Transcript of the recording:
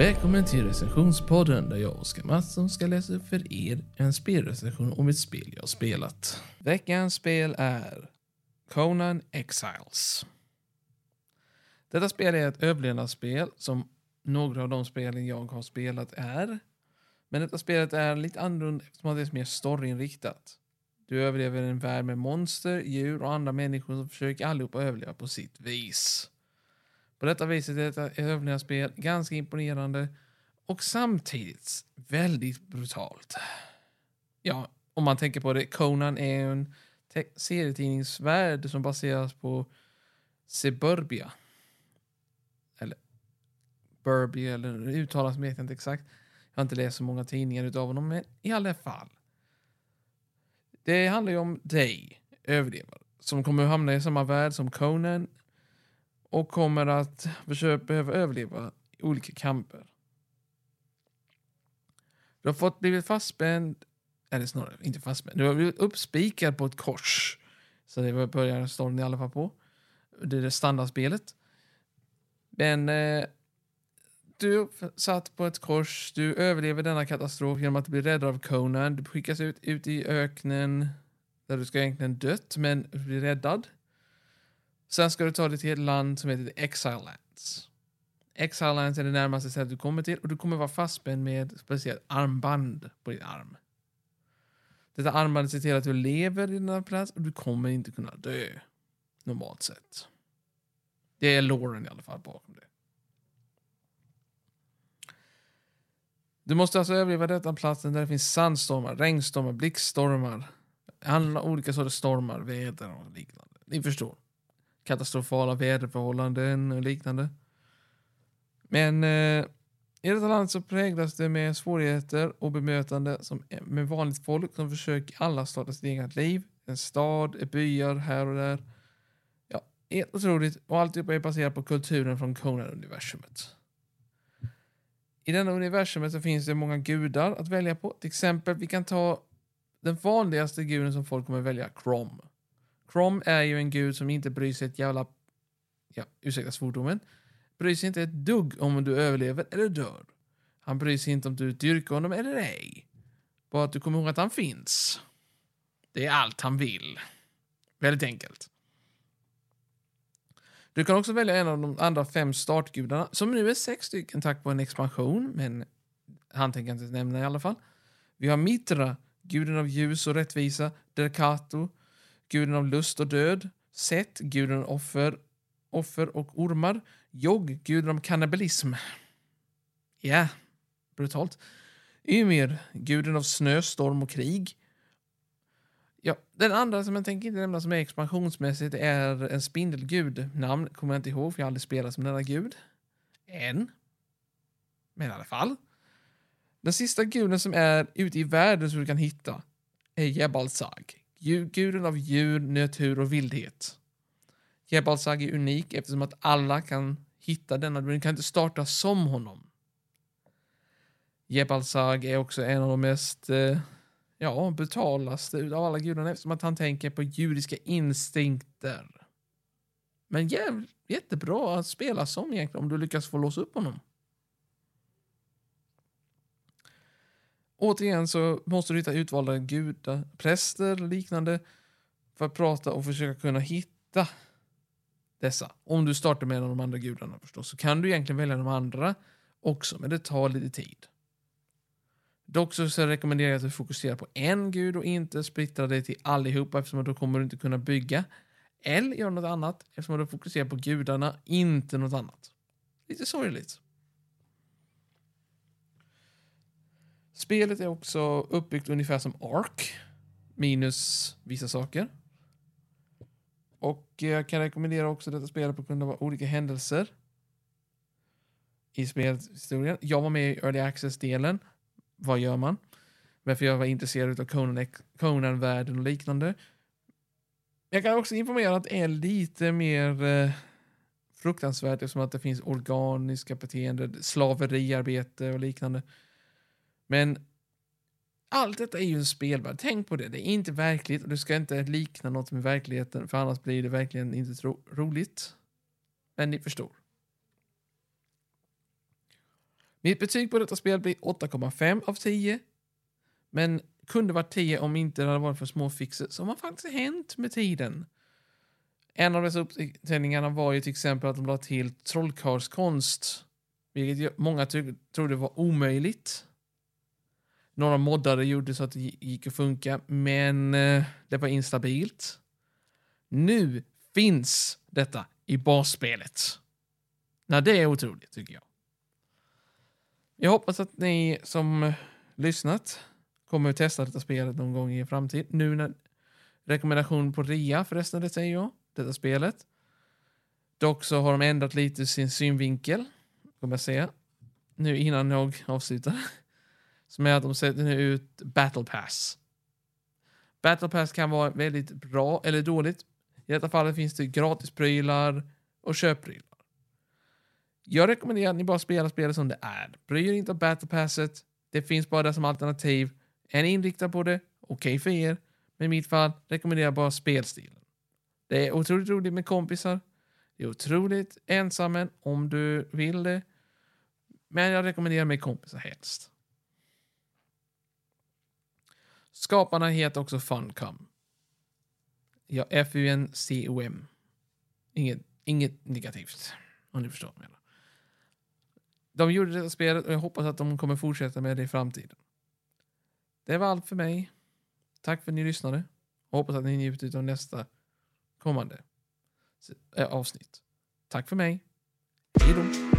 Välkommen till recensionspodden där jag, Oskar Mattsson, ska läsa upp för er en spelrecension om ett spel jag spelat. Veckans spel är Conan Exiles. Detta spel är ett överlevnadsspel som några av de spelen jag har spelat är. Men detta spelet är lite annorlunda eftersom det är mer storyinriktat. Du överlever en värld med monster, djur och andra människor som försöker allihopa överleva på sitt vis. På detta viset är detta ett spel ganska imponerande och samtidigt väldigt brutalt. Ja, om man tänker på det, Conan är en serietidningsvärld som baseras på Suburbia. Eller Burbia, eller hur det uttalas vet jag inte exakt. Jag har inte läst så många tidningar utav honom, men i alla fall. Det handlar ju om dig, överlevare, som kommer att hamna i samma värld som Conan och kommer att försöka behöva överleva i olika kamper. Du har fått blivit fastspänd, eller snarare inte fastspänd, du har blivit uppspikad på ett kors. Så det börjar storyn i alla fall på. Det är det standardspelet. Men eh, du satt på ett kors, du överlever denna katastrof genom att bli räddad av Conan. Du skickas ut, ut i öknen där du ska egentligen dött, men bli räddad. Sen ska du ta dig till ett land som heter Exile Lands. Exile Lands är det närmaste stället du kommer till och du kommer vara fastspänd med ett speciellt armband på din arm. Detta armband ser till att du lever i denna plats och du kommer inte kunna dö. Normalt sett. Det är låren i alla fall bakom det. Du måste alltså överleva detta platsen där det finns sandstormar, regnstormar, blixtstormar, alla olika sorters stormar, väder och liknande. Ni förstår katastrofala väderförhållanden och liknande. Men eh, i detta land så präglas det med svårigheter och bemötande som, med vanligt folk som försöker alla starta sitt eget liv. En stad, eh, byar här och där. Ja, helt otroligt. Och allt är baserat på kulturen från Conan-universumet. I denna universumet så finns det många gudar att välja på. Till exempel, vi kan ta den vanligaste guden som folk kommer välja, Crom. Crom är ju en gud som inte bryr sig ett jävla... Ja, ursäkta svordomen. Bryr sig inte ett dugg om du överlever eller dör. Han bryr sig inte om du dyrkar honom eller ej. Bara att du kommer ihåg att han finns. Det är allt han vill. Väldigt enkelt. Du kan också välja en av de andra fem startgudarna, som nu är sex stycken tack vare en expansion, men han tänker inte nämna i alla fall. Vi har Mitra, guden av ljus och rättvisa, Derkato, guden av lust och död, Set, guden av offer, offer och ormar, Jog, guden av kannibalism. Ja, yeah, brutalt. Ymir, guden av snö, storm och krig. Ja, den andra som jag tänker inte nämna som är expansionsmässigt är en spindelgud. Namn kommer jag inte ihåg för jag har aldrig spelat som denna gud. Än. Men i alla fall. Den sista guden som är ute i världen som du kan hitta är Jebalsag guden av djur, natur och vildhet. Jebalsag är unik eftersom att alla kan hitta denna, du kan inte starta som honom. Jebalsag är också en av de mest eh, ja, brutalaste av alla gudarna eftersom att han tänker på judiska instinkter. Men jäv, jättebra att spela som egentligen om du lyckas få låsa upp honom. Återigen så måste du hitta utvalda gudar, präster och liknande för att prata och försöka kunna hitta dessa. Om du startar med en av de andra gudarna förstås så kan du egentligen välja de andra också, men det tar lite tid. Dock så, rekommenderar jag att du fokuserar på en gud och inte splittrar dig till allihopa eftersom då kommer du inte kunna bygga eller göra något annat eftersom du fokuserar på gudarna, inte något annat. Lite sorgligt. Spelet är också uppbyggt ungefär som Ark, minus vissa saker. Och jag kan rekommendera också detta spel på grund av olika händelser i spelhistorien. Jag var med i Early Access-delen. Vad gör man? Varför jag var intresserad av Conan-världen Conan och liknande. Jag kan också informera att det är lite mer eh, fruktansvärt eftersom att det finns organiska beteenden, slaveriarbete och liknande. Men allt detta är ju en spelvärld. Tänk på det. Det är inte verkligt och det ska inte likna något med verkligheten för annars blir det verkligen inte ro roligt. Men ni förstår. Mitt betyg på detta spel blir 8,5 av 10. Men kunde varit 10 om inte det hade varit för små fixer som har faktiskt hänt med tiden. En av dessa uppdateringarna var ju till exempel att de la till trollkarlskonst, vilket många trodde var omöjligt. Några moddare gjorde så att det gick att funka, men eh, det var instabilt. Nu finns detta i basspelet. Nej, det är otroligt tycker jag. Jag hoppas att ni som eh, lyssnat kommer att testa detta spelet någon gång i framtid. Nu när rekommendation på rea förresten, det säger jag, detta spelet. Dock så har de ändrat lite sin synvinkel, kommer jag säga, nu innan jag avslutar. Som är att de sätter nu ut Battle Pass. Battle Pass kan vara väldigt bra eller dåligt. I detta fallet finns det gratisprylar och köpprylar. Jag rekommenderar att ni bara spelar spelet som det är. Bry er inte om Battle Passet. Det finns bara där som alternativ. Är ni inriktade på det, okej okay för er. Men i mitt fall rekommenderar jag bara spelstilen. Det är otroligt roligt med kompisar. Det är otroligt ensammen om du vill det. Men jag rekommenderar med kompisar helst. Skaparna heter också Funcom. Ja, F-U-N-C-O-M. Inget, inget negativt, om ni förstår vad jag menar. De gjorde detta spelet och jag hoppas att de kommer fortsätta med det i framtiden. Det var allt för mig. Tack för att ni lyssnade. Och hoppas att ni njuter av nästa kommande eh, avsnitt. Tack för mig. Hej då.